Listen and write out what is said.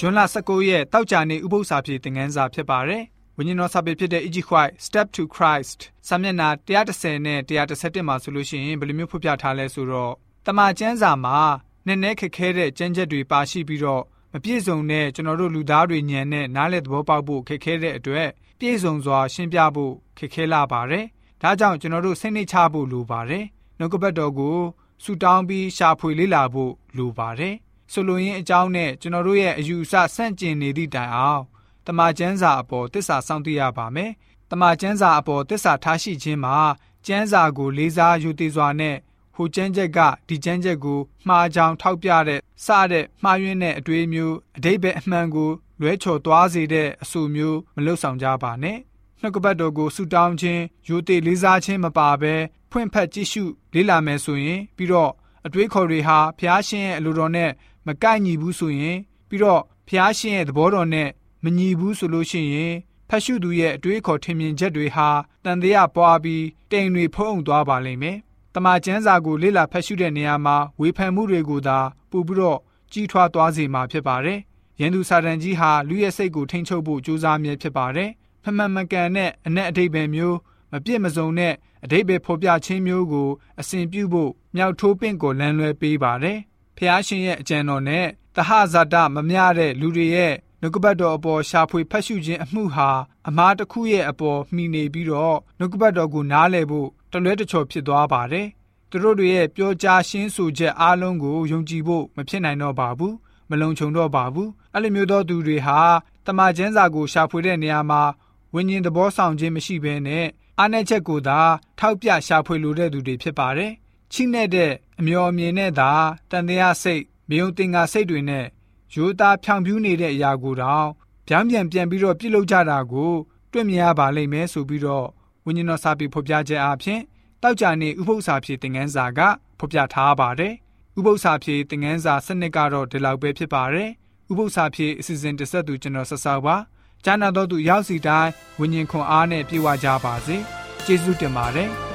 ဂျွန်လ19ရက်တောက်ကြနေဥပုသ္စာပြေသင်ခန်းစာဖြစ်ပါတယ်။ဝိညာဉ်တော်စာပေဖြစ်တဲ့ E.G. White Step to Christ စာမျက်နှာ130နဲ့131မှာဆိုလို့ရှိရင်ဘယ်လိုမျိုးဖော်ပြထားလဲဆိုတော့တမန်ကျမ်းစာမှာနည်းနည်းခက်ခဲတဲ့ကျမ်းချက်တွေပါရှိပြီးတော့မပြည့်စုံတဲ့ကျွန်တော်တို့လူသားတွေညံနဲ့နားလည်သဘောပေါက်ဖို့ခက်ခဲတဲ့အတွက်ပြည့်စုံစွာရှင်းပြဖို့ခက်ခဲလာပါတယ်။ဒါကြောင့်ကျွန်တော်တို့စိတ်နှိချဖို့လိုပါတယ်။နှုတ်ကပတ်တော်ကိုဆူတောင်းပြီးရှာဖွေလေ့လာဖို့လိုပါတယ်။ ဆိုလိုရင်းအကြောင်းနဲ့ကျွန်တော်တို့ရဲ့အယူအဆဆန့်ကျင်နေသည့်တိုင်အောင်တမန်ကျမ်းစာအပေါ်တစ္ဆာစောင့်သိရပါမယ်။တမန်ကျမ်းစာအပေါ်တစ္ဆာထားရှိခြင်းမှာကျမ်းစာကိုလေးစားယူတည်စွာနဲ့ဟိုကျန်းချက်ကဒီကျန်းချက်ကိုမှားကြောင်ထောက်ပြတဲ့စတဲ့မှားယွင်းတဲ့အတွေးမျိုးအတိတ်ပဲအမှန်ကိုလွဲချော်သွားစေတဲ့အဆိုမျိုးမလုပ်ဆောင်ကြပါနဲ့နှုတ်ကပတ်တော်ကိုဆူတောင်းခြင်းယူတည်လေးစားခြင်းမပါဘဲဖွင့်ဖက်ကြည့်ရှုလေ့လာမယ်ဆိုရင်ပြီးတော့အတွေးခေါ်တွေဟာဖျားရှင်ရဲ့အလိုတော်နဲ့ မကိုက်ညီဘူးဆိုရင် ပြီးတော့ဖျားရှင်ရဲ့သဘောတော်နဲ့မညီဘူးဆိုလို့ရှိရင်ဖတ်ရှုသူရဲ့အတွေးခေါ်ထင်မြင်ချက်တွေဟာတန်တရားပွားပြီးတိမ်တွေဖုံးသွားပါလိမ့်မယ်တမန်ကျမ်းစာကိုလေ့လာဖတ်ရှုတဲ့နေရာမှာဝေဖန်မှုတွေကိုသာပို့ပြီးတော့ကြီးထွားသွားစေမှာဖြစ်ပါတယ်။ယန္တုစာတန်ကြီးဟာလူရဲ့စိတ်ကိုထိန်းချုပ်ဖို့ကြိုးစားမြဲဖြစ်ပါတယ်။ဖမှန်မကန်တဲ့အ내အတိတ်ပဲမျိုးမပြည့်မစုံတဲ့အတိတ်ပဲဖော်ပြခြင်းမျိုးကိုအစဉ်ပြုဖို့မြောက်ထိုးပင့်ကိုလမ်းလွဲပေးပါတယ်။ ဖျားရှင်ရဲ့အကြံတော်နဲ့တဟဇာတမမျှတဲ့လူတွေရဲ့နှုတ်ကပတ်တော်အပေါ်ရှာဖွေဖတ်ရှုခြင်းအမှုဟာအမားတစ်ခုရဲ့အပေါ်မှီနေပြီးတော့နှုတ်ကပတ်တော်ကိုနားလည်ဖို့တလွဲတချော်ဖြစ်သွားပါတယ်။သူတို့တွေရဲ့ပြောကြားရှင်းဆိုချက်အားလုံးကိုယုံကြည်ဖို့မဖြစ်နိုင်တော့ပါဘူး။မလုံခြုံတော့ပါဘူး။အဲ့လိုမျိုးသောသူတွေဟာတမန်ကျမ်းစာကိုရှာဖွေတဲ့နေရာမှာဝိညာဉ်သဘောဆောင်ခြင်းမရှိဘဲနဲ့အားနည်းချက်ကိုသာထောက်ပြရှာဖွေလိုတဲ့သူတွေဖြစ်ပါတယ်။ ချိနဲ့တဲ့အမျော်အမြင်နဲ့သာတန်တရားစိတ်မယုံတင်ငါစိတ်တွေနဲ့ရိုးသားဖြောင်ပြူးနေတဲ့အရာကိုတောင်ဗျမ်းပြန်ပြန်ပြီးတော့ပြုလုပ်ကြတာကိုတွေ့မြင်ရပါလိမ့်မယ်ဆိုပြီးတော့ဝိညာဉ်တော်စာပေဖော်ပြချက်အဖြစ်တောက်ကြနေဥပု္ပ္ပစာဖြေသင်ခန်းစာကဖော်ပြထားပါတယ်။ဥပု္ပ္ပစာဖြေသင်ခန်းစာစနစ်ကတော့ဒီလောက်ပဲဖြစ်ပါတယ်။ဥပု္ပ္ပစာဖြေအစီအစဉ်တစ်ဆက်သူကျွန်တော်ဆက်ဆောက်ပါ။ကျမ်းနာတော်သူရောက်စီတိုင်းဝိညာဉ်ခွန်အားနဲ့ပြေဝကြပါစေ။ကျေးဇူးတင်ပါတယ်။